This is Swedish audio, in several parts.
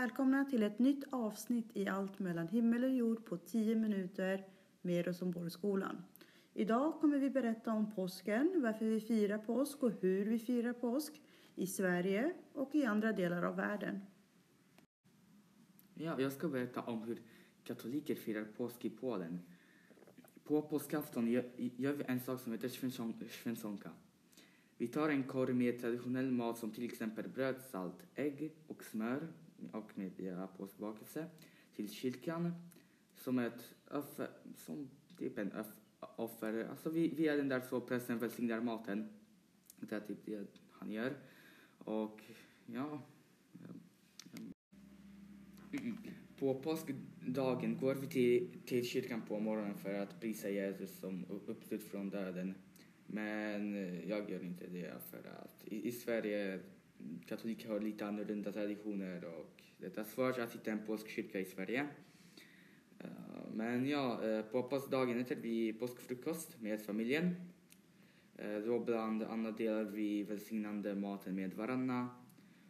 Välkomna till ett nytt avsnitt i Allt mellan himmel och jord på 10 minuter med Rosengårdsskolan. Idag kommer vi berätta om påsken, varför vi firar påsk och hur vi firar påsk i Sverige och i andra delar av världen. Ja, jag ska berätta om hur katoliker firar påsk i Polen. På påskafton gör, gör vi en sak som heter svensonka. Vi tar en korg med traditionell mat som till exempel bröd, salt, ägg och smör och med era påskbakelse till kyrkan som ett offer, som typ en offer. Alltså vi, vi är den där så prästen välsignar maten. Det är typ det han gör. Och ja, på påskdagen går vi till, till kyrkan på morgonen för att prisa Jesus som uppstod från döden. Men eh, jag gör inte det för att i, i Sverige katoliker har lite annorlunda traditioner och det är svårt att hitta en polsk kyrka i Sverige. Eh, men ja, eh, på påskdagen äter vi påskfrukost med familjen. Eh, då bland annat delar vi välsignande maten med varandra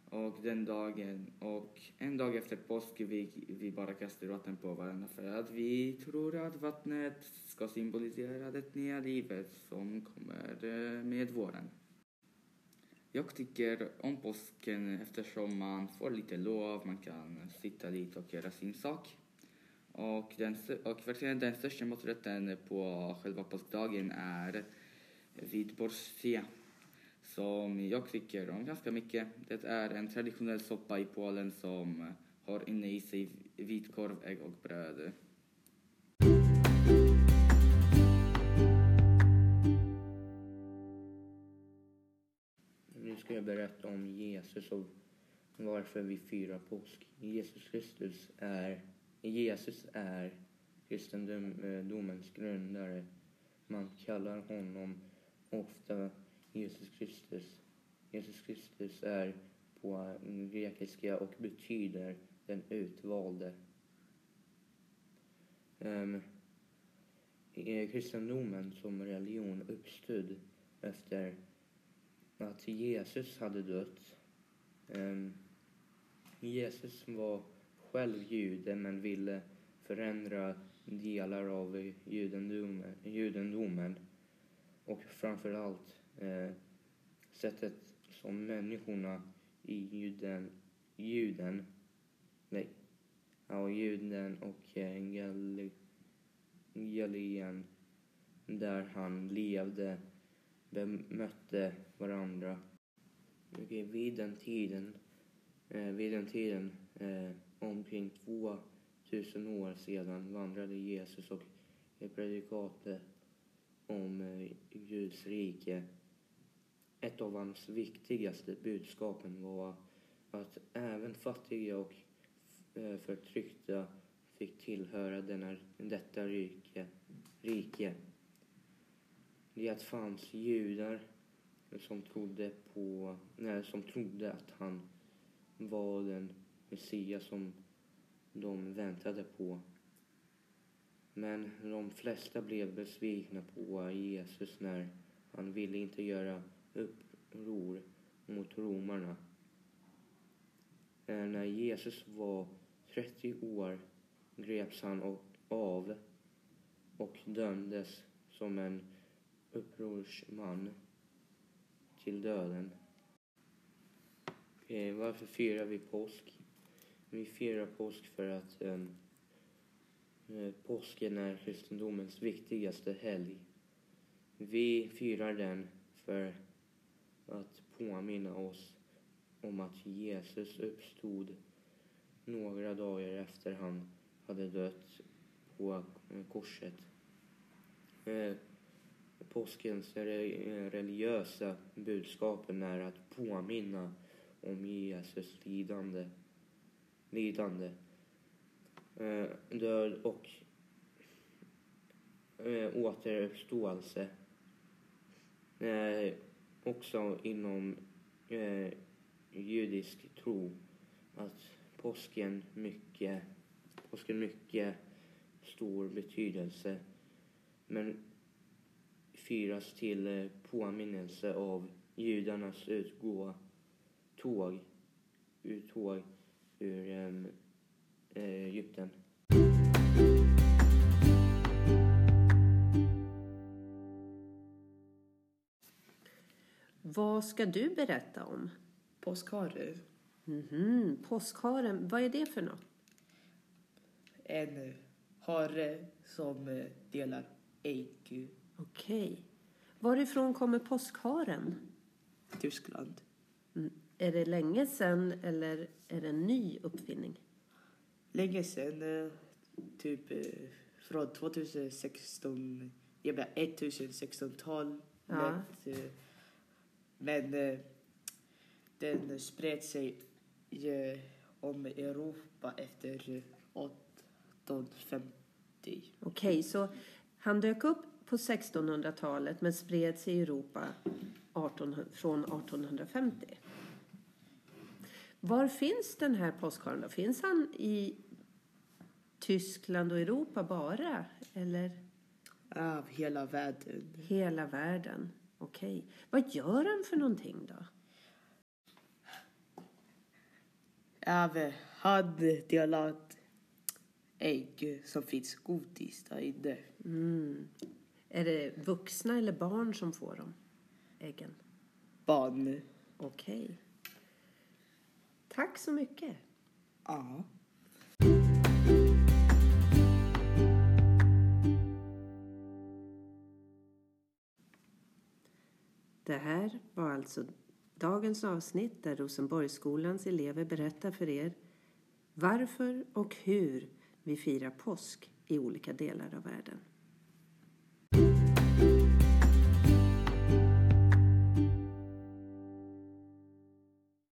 och den dagen, och en dag efter påsk vi, vi bara kastar vatten på varandra för att vi tror att vattnet ska symbolisera det nya livet som kommer med våren. Jag tycker om påsken eftersom man får lite lov, man kan sitta lite och göra sin sak. Och, den, och verkligen den största maträtten på själva påskdagen är vitborsia, som jag tycker om ganska mycket. Det är en traditionell soppa i Polen som har inne i sig vitkorv, ägg och bröd. Ska jag berätta om Jesus och varför vi firar påsk. Jesus Kristus är, Jesus är kristendomens eh, grundare. Man kallar honom ofta Jesus Kristus. Jesus Kristus är på grekiska och betyder den utvalde. Um, kristendomen som religion uppstod efter att Jesus hade dött. Ehm, Jesus var själv jude men ville förändra delar av judendomen, judendomen och framförallt eh, sättet som människorna i juden, juden, nej, ja, juden och eh, Galileen där han levde bemötte varandra. Okay, vid den tiden, eh, vid den tiden eh, omkring 2000 år sedan vandrade Jesus och predikade om eh, Guds rike ett av hans viktigaste budskapen var att även fattiga och eh, förtryckta fick tillhöra denna, detta rike. rike. Det fanns judar som trodde, på, nej, som trodde att han var den Messias som de väntade på. Men de flesta blev besvikna på Jesus när han ville inte göra uppror mot romarna. Eh, när Jesus var 30 år greps han av och dömdes som en upprorsman till döden. Eh, varför firar vi påsk? Vi firar påsk för att um, påsken är kristendomens viktigaste helg. Vi firar den för att påminna oss om att Jesus uppstod några dagar efter han hade dött på korset. Eh, påskens religiösa budskapen är att påminna om Jesus lidande, lidande. Eh, död och eh, återuppståelse eh, också inom eh, judisk tro att påsken mycket, påsken mycket stor betydelse. Men firas till eh, påminnelse av judarnas utgå tåg, uttåg ur eh, Egypten. Vad ska du berätta om? Påskhare. Mhm, påskharen, vad är det för något? En eh, hare som delar ägg. Okej. Varifrån kommer påskharen? Tyskland. Mm. Är det länge sedan eller är det en ny uppfinning? Länge sedan, eh, typ eh, från 2016, jag menar 1600-tal. Ja. Men, eh, Men den spred sig om Europa efter eh, 1850. Okej, så han dök upp på 1600-talet men spred sig i Europa 18, från 1850. Var finns den här påskharen då? Finns han i Tyskland och Europa bara? Eller Av hela världen. hela världen? Okej. Vad gör han för någonting då? Av han delat ägg som finns godis där inne. Mm. Är det vuxna eller barn som får dem? Äggen? Barn. Okej. Tack så mycket. Ja. Det här var alltså dagens avsnitt där Rosenborgsskolans elever berättar för er varför och hur vi firar påsk i olika delar av världen.